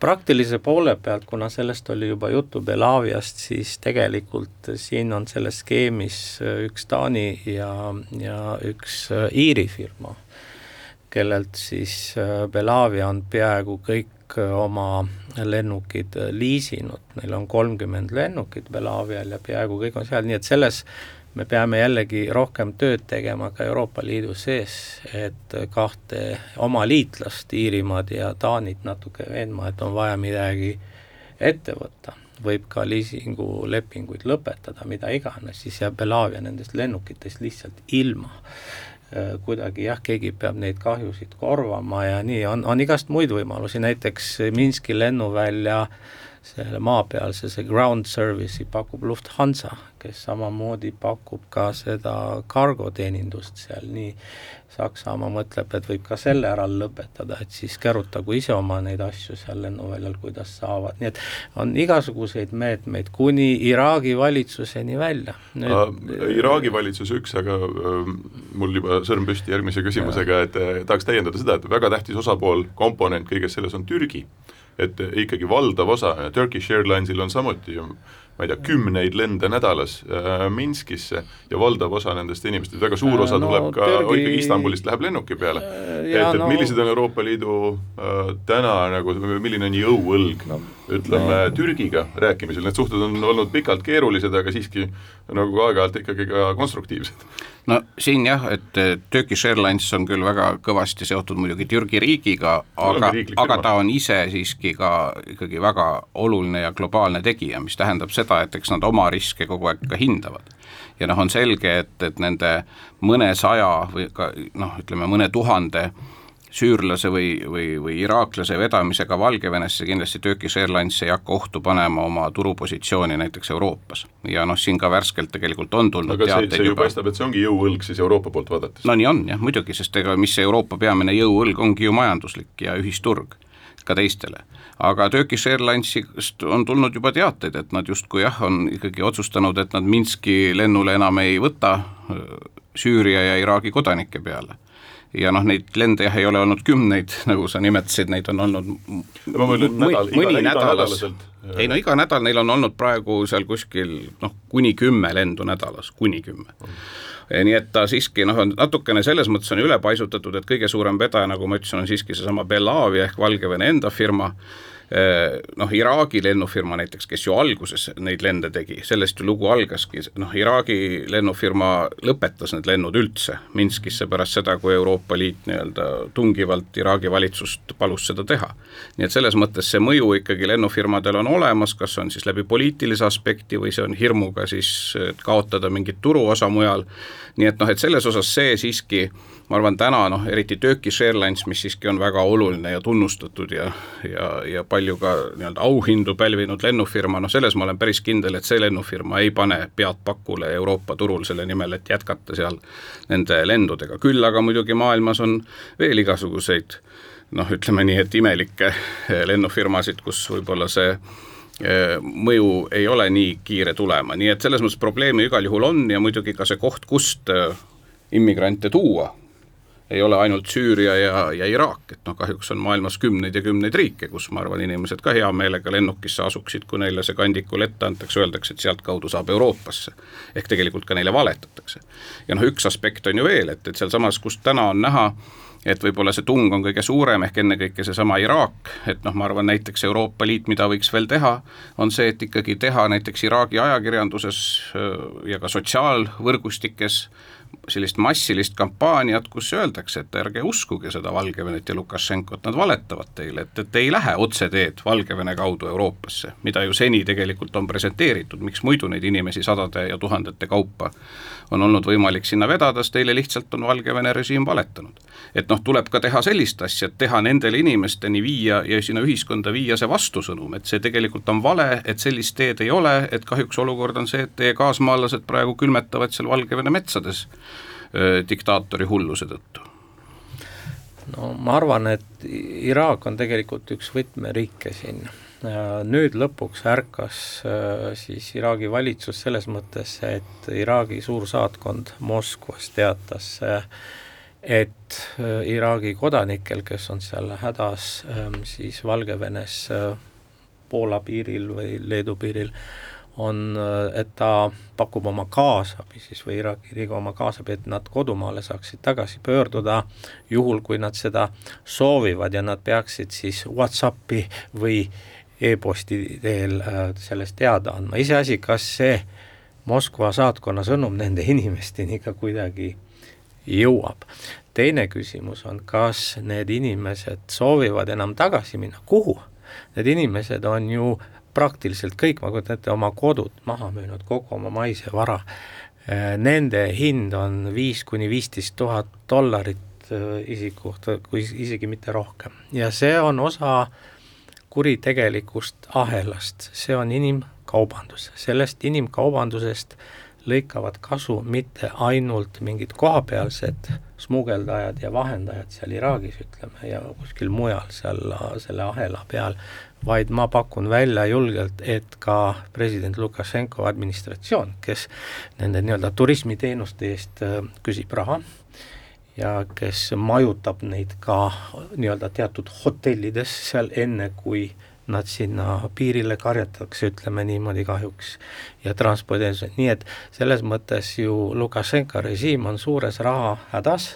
praktilise poole pealt, kuna sellest oli juba juttu Belaviast, siis tegelikult siin on selles skeemis äh, üks Taani ja, ja üks Iiri firma kellelt siis äh, Belavia on peaaegu kõik äh, oma lennukid äh, liisinud, neil on kolmkümmend lennukit Belavial ja peaaegu kõik on seal, nii et selles me peame jällegi rohkem tööd tegema ka Euroopa Liidu sees, et kahte oma liitlast, Iirimaad ja Taanit natuke veenma, et on vaja midagi ette võtta. võib ka liisingulepinguid lõpetada, mida iganes, siis jääb Belavia nendest lennukitest lihtsalt ilma kuidagi jah, keegi peab neid kahjusid korvama ja nii, on, on igast muid võimalusi, näiteks Minski lennuvälja selle maapealse, see ground service'i pakub Lufthansa, kes samamoodi pakub ka seda kargoteenindust seal, nii Saksamaa mõtleb, et võib ka selle ära lõpetada, et siis kärutagu ise oma neid asju seal lennuväljal, kuidas saavad, nii et on igasuguseid meetmeid kuni Iraagi valitsuseni välja. Nüüd... Uh, Iraagi valitsus üks, aga uh, mul juba sõrm püsti järgmise küsimusega, et uh, tahaks täiendada seda, et väga tähtis osapool, komponent kõiges selles on Türgi et ikkagi valdav osa, Turkish Airlinesil on samuti ju ma ei tea, kümneid lende nädalas äh, Minskisse ja valdav osa nendest inimestest, väga suur osa no, tuleb ka Türgi... ikkagi Istanbulist läheb lennuki peale. Äh, et, et no... millised on Euroopa Liidu äh, täna nagu, milline on jõuõlg no, ütleme no. Türgiga rääkimisel, need suhted on olnud pikalt keerulised, aga siiski nagu aeg-ajalt ikkagi ka konstruktiivsed no siin jah, et Turkish Airlines on küll väga kõvasti seotud muidugi Türgi riigiga, aga, aga ta on ise siiski ka ikkagi väga oluline ja globaalne tegija, mis tähendab seda, et eks nad oma riske kogu aeg ka hindavad. ja noh, on selge, et, et nende mõnesaja või ka noh, ütleme mõne tuhande süürlase või, või, või iraaklase vedamisega Valgevenesse kindlasti Turkish Airlines ei hakka ohtu panema oma turupositsiooni näiteks Euroopas. ja noh, siin ka värskelt tegelikult on tulnud aga see, see ju juba... paistab, et see ongi jõuõlg siis Euroopa poolt vaadates? no nii on jah, muidugi, sest ega mis see Euroopa peamine jõuõlg ongi ju majanduslik ja ühisturg ka teistele. Aga Turkish Airlinesist on tulnud juba teateid, et nad justkui jah, on ikkagi otsustanud, et nad Minski lennule enam ei võta Süüria ja Iraagi kodanike peale. Ja noh, neid lende jah, ei ole olnud kümneid, nagu sa nimetasid, neid on olnud ma mõtlen nädal, mõni iga, nädalas, ei no iga nädal neil on olnud praegu seal kuskil noh, kuni kümme lendu nädalas, kuni kümme. Mm. Nii et ta siiski noh, on natukene selles mõttes on ülepaisutatud, et kõige suurem vedaja, nagu ma ütlesin, on siiski seesama Belavia ehk Valgevene enda firma, noh, Iraagi lennufirma näiteks, kes ju alguses neid lende tegi, sellest ju lugu algaski, noh, Iraagi lennufirma lõpetas need lennud üldse Minskisse pärast seda, kui Euroopa Liit nii-öelda tungivalt Iraagi valitsust palus seda teha. nii et selles mõttes see mõju ikkagi lennufirmadel on olemas, kas on siis läbi poliitilise aspekti või see on hirmuga siis kaotada mingit turuosa mujal, nii et noh, et selles osas see siiski ma arvan, täna noh, eriti Turkish Airlines, mis siiski on väga oluline ja tunnustatud ja, ja, ja palju ka nii-öelda auhindu pälvinud lennufirma, noh selles ma olen päris kindel, et see lennufirma ei pane pead pakule Euroopa turul selle nimel, et jätkata seal nende lendudega, küll aga muidugi maailmas on veel igasuguseid noh, ütleme nii, et imelikke lennufirmasid, kus võib-olla see eh, mõju ei ole nii kiire tulema, nii et selles mõttes probleemi igal juhul on ja muidugi ka see koht, kust eh, immigrante tuua ei ole ainult Süüria ja, ja Iraak, et noh, kahjuks on maailmas kümneid ja kümneid riike, kus ma arvan, inimesed ka hea meelega lennukisse asuksid, kui neile see kandikul ette antakse, öeldakse, et sealtkaudu saab Euroopasse. ehk tegelikult ka neile valetatakse. ja noh, üks aspekt on ju veel, et, et sealsamas, kus täna on näha, et võib-olla see tung on kõige suurem, ehk ennekõike seesama Iraak, et noh, ma arvan, näiteks Euroopa Liit, mida võiks veel teha, on see, et ikkagi teha näiteks Iraagi ajakirjanduses ja ka sotsiaalvõrgustikes sellist massilist kampaaniat, kus öeldakse, et ärge uskuge seda Valgevenet ja Lukašenkot, nad valetavad teile, et, et ei lähe otseteed Valgevene kaudu Euroopasse, mida ju seni tegelikult on presenteeritud, miks muidu neid inimesi sadade ja tuhandete kaupa on olnud võimalik sinna vedada, sest teile lihtsalt on Valgevene režiim valetanud. et noh, tuleb ka teha sellist asja, et teha nendele inimesteni viia ja sinna ühiskonda viia see vastusõnum, et see tegelikult on vale, et sellist teed ei ole, et kahjuks olukord on see, et teie kaasmaalased praegu külmetavad seal Valgevene metsades diktaatori hulluse tõttu? no ma arvan, et Iraak on tegelikult üks võtmeriike siin. nüüd lõpuks ärkas siis Iraagi valitsus selles mõttes, et Iraagi suursaatkond Moskvas teatas, et Iraagi kodanikel, kes on seal hädas siis Valgevenes Poola piiril või Leedu piiril, on, et ta pakub oma kaasabi siis või Iraagi riigi oma kaasabi, et nad kodumaale saaksid tagasi pöörduda, juhul kui nad seda soovivad ja nad peaksid siis Whatsappi või e-posti teel äh, sellest teada andma, iseasi, kas see Moskva saatkonna sõnum nende inimesteni ka kuidagi jõuab. teine küsimus on, kas need inimesed soovivad enam tagasi minna, kuhu? Need inimesed on ju praktiliselt kõik, ma kujutan ette, oma kodud maha müünud, kogu oma maise vara. Äh, nende hind on viis kuni viisteist tuhat dollarit äh, isiku kohta, kui isegi mitte rohkem. ja see on osa kuritegelikust ahelast, see on inimkaubandus, sellest inimkaubandusest lõikavad kasu mitte ainult mingid kohapealsed smugeldajad ja vahendajad seal Iraagis, ütleme, ja kuskil mujal seal selle ahela peal, vaid ma pakun välja julgelt, et ka president Lukašenko administratsioon, kes nende nii-öelda turismiteenuste eest äh, küsib raha ja kes majutab neid ka nii-öelda teatud hotellides seal enne, kui nad sinna piirile karjatatakse, ütleme niimoodi kahjuks, ja transporditeenused, nii et selles mõttes ju Lukašenka režiim on suures rahahädas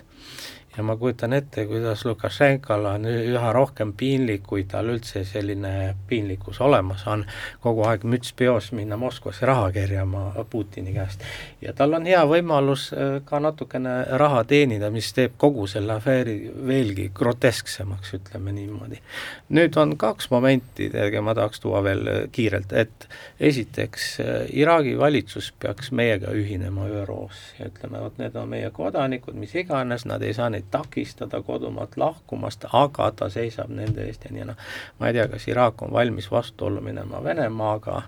ja ma kujutan ette, kuidas Lukašenkal on üha rohkem piinlik, kui tal üldse selline piinlikkus olemas on, kogu aeg müts peos minna Moskvasse raha kerjama Putini käest. ja tal on hea võimalus äh, ka natukene raha teenida, mis teeb kogu selle afääri veelgi grotesksemaks, ütleme niimoodi. nüüd on kaks momenti, tegelikult ma tahaks tuua veel äh, kiirelt, et esiteks, äh, Iraagi valitsus peaks meiega ühinema ÜRO-s ja ütleme, vot need on meie kodanikud, mis iganes, nad ei saa neid takistada kodumaalt lahkumast, aga ta seisab nende eest ja nii noh, ma ei tea, kas Iraak on valmis vastuollu minema Venemaaga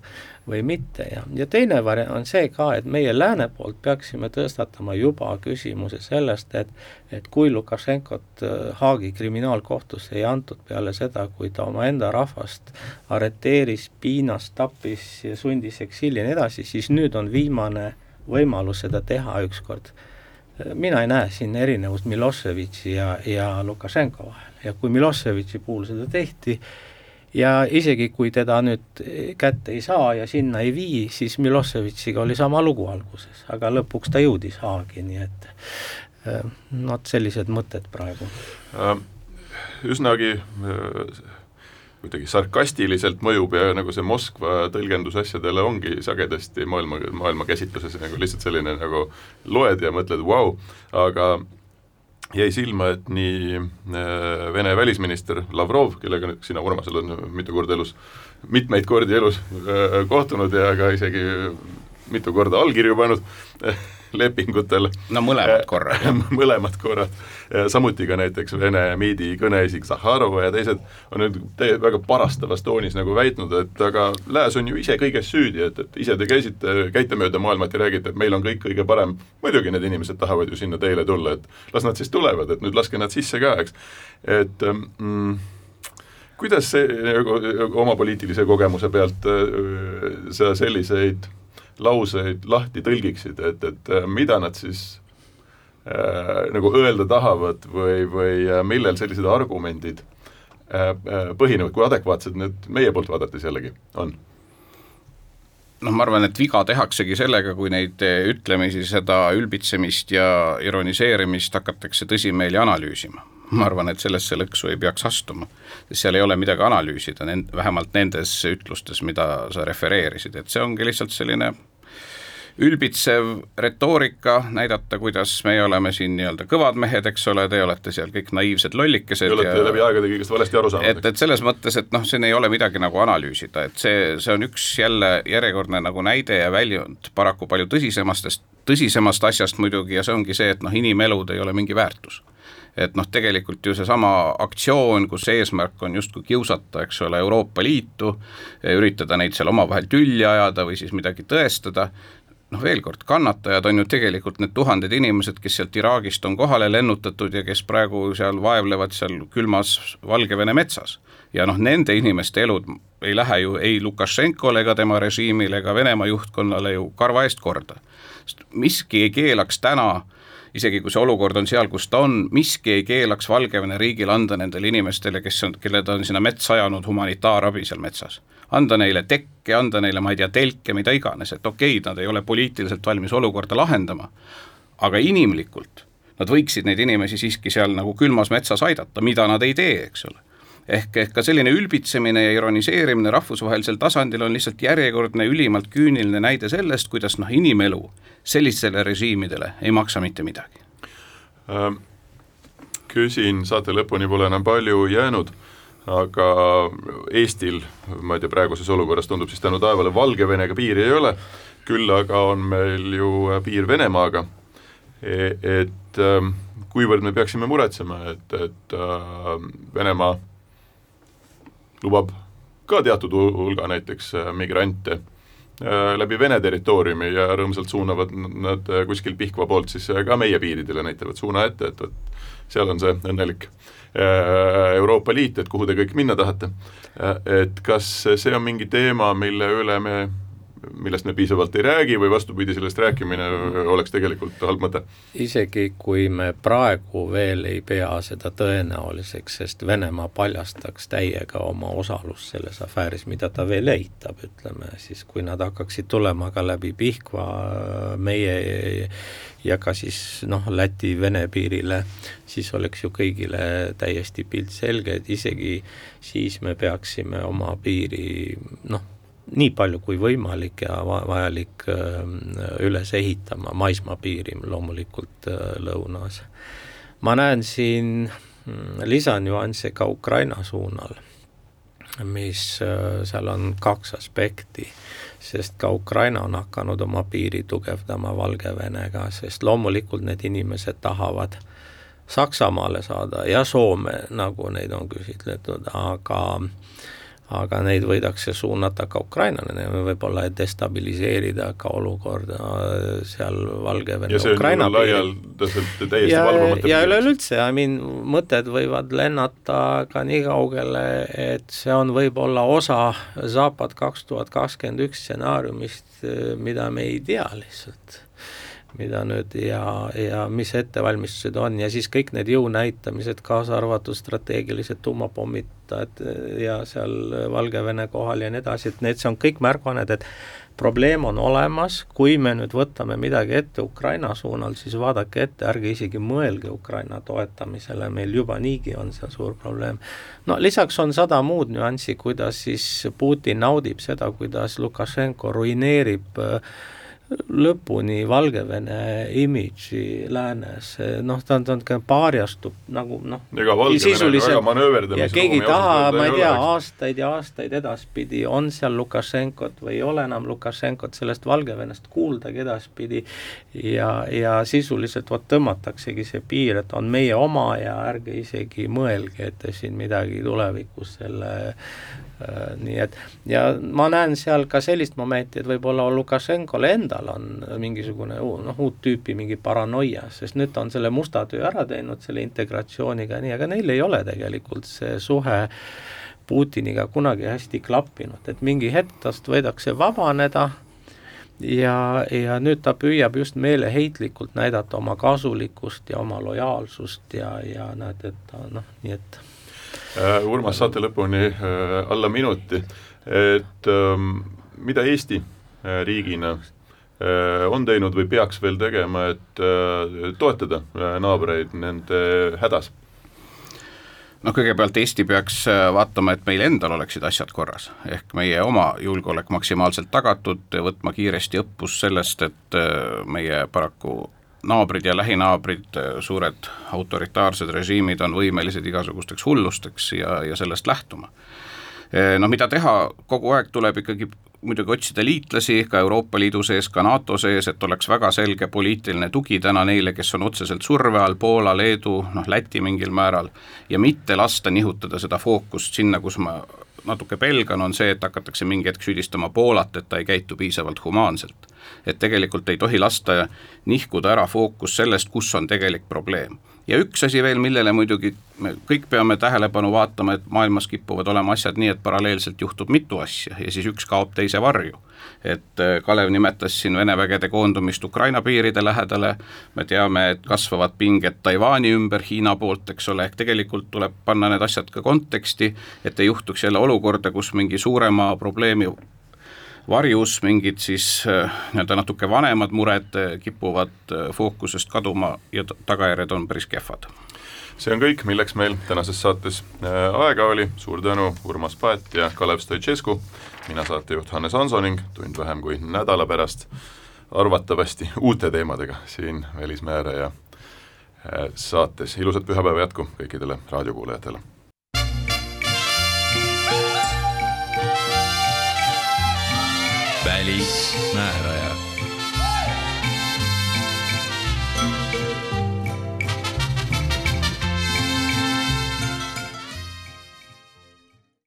või mitte ja, ja teine variant on see ka, et meie lääne poolt peaksime tõstatama juba küsimuse sellest, et et kui Lukašenkot äh, Haagi kriminaalkohtusse ei antud peale seda, kui ta omaenda rahvast arreteeris, piinas, tappis ja sundis eksiili ja nii edasi, siis nüüd on viimane võimalus seda teha ükskord mina ei näe siin erinevust Miloševitši ja, ja Lukašenko vahel ja kui Miloševitši puhul seda tehti, ja isegi kui teda nüüd kätte ei saa ja sinna ei vii, siis Miloševitšiga oli sama lugu alguses, aga lõpuks ta jõudis Haagi, nii et vot sellised mõtted praegu. Äh, üsnagi äh, kuidagi sarkastiliselt mõjub ja nagu see Moskva tõlgendus asjadele ongi sagedasti maailma, maailmakäsitluses nagu lihtsalt selline nagu loed ja mõtled vau! Aga jäi silma, et nii äh, Vene välisminister Lavrov, kellega nüüd sina, Urmasel, on mitu korda elus, mitmeid kordi elus äh, kohtunud ja ka isegi mitu korda allkirju pannud lepingutel. no mõlemad korrad mõlemad korrad, samuti ka näiteks Vene miidi kõneisik Zahharova ja teised on nüüd väga parastavas toonis nagu väitnud, et aga Lääs on ju ise kõiges süüdi, et, et ise te käisite, käite mööda maailmat ja räägite, et meil on kõik kõige parem, muidugi need inimesed tahavad ju sinna teele tulla, et las nad siis tulevad, et nüüd laske nad sisse ka, eks, et mm, kuidas see nagu oma poliitilise kogemuse pealt sa selliseid lauseid lahti tõlgiksid, et, et äh, mida nad siis nagu öelda tahavad või, või millel sellised argumendid põhinevad, kui adekvaatsed need meie poolt vaadates jällegi on? noh, ma arvan, et viga tehaksegi sellega, kui neid ütlemisi, seda ülbitsemist ja ironiseerimist hakatakse tõsimeeli analüüsima. Ma arvan, et sellesse lõksu ei peaks astuma, sest seal ei ole midagi analüüsida, nend-, vähemalt nendes ütlustes, mida sa refereerisid, et see ongi lihtsalt selline ülbitsev retoorika, näidata, kuidas meie oleme siin nii-öelda kõvad mehed, eks ole, te olete seal kõik naiivsed lollikesed. Te olete ja, läbi aegade kõigest valesti aru saanud. et, et selles mõttes, et noh, siin ei ole midagi nagu analüüsida, et see, see on üks jälle järjekordne nagu näide ja väljund paraku palju tõsisemastest, tõsisemast asjast muidugi ja see ongi see, et noh, inimelud ei ole mingi väärtus et noh, tegelikult ju seesama aktsioon, kus eesmärk on justkui kiusata, eks ole, Euroopa Liitu, üritada neid seal omavahel tülli ajada või siis midagi tõestada, noh, veel kord, kannatajad on ju tegelikult need tuhanded inimesed, kes sealt Iraagist on kohale lennutatud ja kes praegu seal vaevlevad seal külmas Valgevene metsas. ja noh, nende inimeste elud ei lähe ju ei Lukašenkole ega tema režiimile ega Venemaa juhtkonnale ju karva eest korda. sest miski ei keelaks täna isegi kui see olukord on seal, kus ta on, miski ei keelaks Valgevene riigil anda nendele inimestele, kes on, kelle ta on sinna metsa ajanud, humanitaarabi seal metsas. Anda neile tekke, anda neile, ma ei tea, telke, mida iganes, et okei okay,, nad ei ole poliitiliselt valmis olukorda lahendama, aga inimlikult nad võiksid neid inimesi siiski seal nagu külmas metsas aidata, mida nad ei tee, eks ole ehk, ehk ka selline ülbitsemine ja ironiseerimine rahvusvahelisel tasandil on lihtsalt järjekordne ülimalt küüniline näide sellest, kuidas noh, inimelu sellistele režiimidele ei maksa mitte midagi ähm,. küsin, saate lõpuni pole enam palju jäänud aga Eestil, ma ei tea, praeguses olukorras tundub siis tänu taevale, Valgevenega piiri ei ole, küll aga on meil ju piir Venemaaga, e, et ähm, kuivõrd me peaksime muretsema, et, et äh, Venemaa lubab ka teatud hulga näiteks äh, migrante äh, läbi Vene territooriumi ja rõõmsalt suunavad nad kuskil Pihkva poolt siis ka meie piiridele, näitavad suuna ette, et vot seal on see õnnelik Äh, Euroopa Liit, et kuhu te kõik minna tahate. Äh, et kas see on mingi teema, mille üle me millest me piisavalt ei räägi või vastupidi, sellest rääkimine oleks tegelikult halb mõte? isegi kui me praegu veel ei pea seda tõenäoliseks, sest Venemaa paljastaks täiega oma osalust selles afääris, mida ta veel eitab, ütleme, siis kui nad hakkaksid tulema ka läbi Pihkva meie ja ka siis noh, Läti-Vene piirile, siis oleks ju kõigile täiesti pilt selge, et isegi siis me peaksime oma piiri noh, nii palju kui võimalik ja va vajalik ähm, üles ehitama, maismaapiiri loomulikult äh, lõunas. ma näen siin mm, lisanüansse ka Ukraina suunal, mis äh, seal on kaks aspekti, sest ka Ukraina on hakanud oma piiri tugevdama Valgevenega, sest loomulikult need inimesed tahavad Saksamaale saada ja Soome, nagu neid on küsitletud, aga aga neid võidakse suunata ka Ukrainale, võib-olla destabiliseerida ka olukorda seal Valgevene ja Ukraina piiril. ja, ja üleüldse, I mean, mõtted võivad lennata ka nii kaugele, et see on võib-olla osa Zapad kaks tuhat kakskümmend üks stsenaariumist, mida me ei tea lihtsalt mida nüüd ja, ja mis ettevalmistused on. Ja siis kõik need jõunäitamised, kaasa arvatud strateegilised tuumapommitajad ja seal Valgevene kohal ja nii edasi, et need, see on kõik märguaned, et probleem on olemas, kui me nüüd võtame midagi ette Ukraina suunal, siis vaadake ette, ärge isegi mõelge Ukraina toetamisele, meil juba niigi on seal suur probleem. no lisaks on sada muud nüanssi, kuidas siis Putin naudib seda, kuidas Lukašenko ruineerib äh, lõpuni Valgevene imidži läänes, noh, ta on, ta on, paarjastub nagu noh, sisuliselt ja keegi ei taha, ma ei tea, aastaid ja aastaid edaspidi on seal Lukašenkot või ei ole enam Lukašenkot, sellest Valgevenest kuuldagi edaspidi. Ja, ja sisuliselt vot tõmmataksegi see piir, et on meie oma ja ärge isegi mõelge, et te siin midagi tulevikus selle nii et ja ma näen seal ka sellist momenti, et võib-olla Lukašenkole endal on mingisugune noh, uut tüüpi mingi paranoia, sest nüüd ta on selle musta töö ära teinud, selle integratsiooniga nii, aga neil ei ole tegelikult see suhe Putiniga kunagi hästi klappinud, et mingi hetk tast võidakse vabaneda ja, ja nüüd ta püüab just meeleheitlikult näidata oma kasulikkust ja oma lojaalsust ja, ja näed, et ta noh, nii et Urmas, saate lõpuni uh, alla minuti, et um, mida Eesti uh, riigina on teinud või peaks veel tegema, et toetada naabreid nende hädas? noh, kõigepealt Eesti peaks äh, vaatama, et meil endal oleksid asjad korras, ehk meie oma julgeolek maksimaalselt tagatud, võtma kiiresti õppust sellest, et äh, meie paraku naabrid ja lähinaabrid, äh, suured autoritaarsed režiimid on võimelised igasugusteks hullusteks ja, ja sellest lähtuma. Noh, mida teha, kogu aeg tuleb ikkagi muidugi otsida liitlasi ka Euroopa Liidu sees, ka NATO sees, et oleks väga selge poliitiline tugi täna neile, kes on otseselt surve all, Poola, Leedu, noh Läti mingil määral, ja mitte lasta nihutada seda fookust sinna, kus ma natuke pelgan, on see, et hakatakse mingi hetk süüdistama Poolat, et ta ei käitu piisavalt humaanselt. Et tegelikult ei tohi lasta nihkuda ära fookus sellest, kus on tegelik probleem. Ja üks asi veel, millele muidugi me kõik peame tähelepanu vaatama, et maailmas kipuvad olema asjad nii, et paralleelselt juhtub mitu asja ja siis üks kaob teise varju. et äh, Kalev nimetas siin Vene vägede koondumist Ukraina piiride lähedale, me teame, et kasvavad pinged Taiwan'i ümber Hiina poolt, eks ole, ehk tegelikult tuleb panna need asjad ka konteksti, et ei juhtuks jälle olukorda, kus mingi suurema probleemi varjus mingid siis äh, nii-öelda natuke vanemad mured äh, kipuvad äh, fookusest kaduma ja tagajärjed on päris kehvad. See on kõik, milleks meil tänases saates aega oli, suur tänu, Urmas Paet ja Kalev Stoicescu, mina saatejuht Hannes Hanso ning tund vähem kui nädala pärast arvatavasti uute teemadega siin Välismääraja saates, ilusat pühapäeva jätku kõikidele raadiokuulajatele! Välismääraja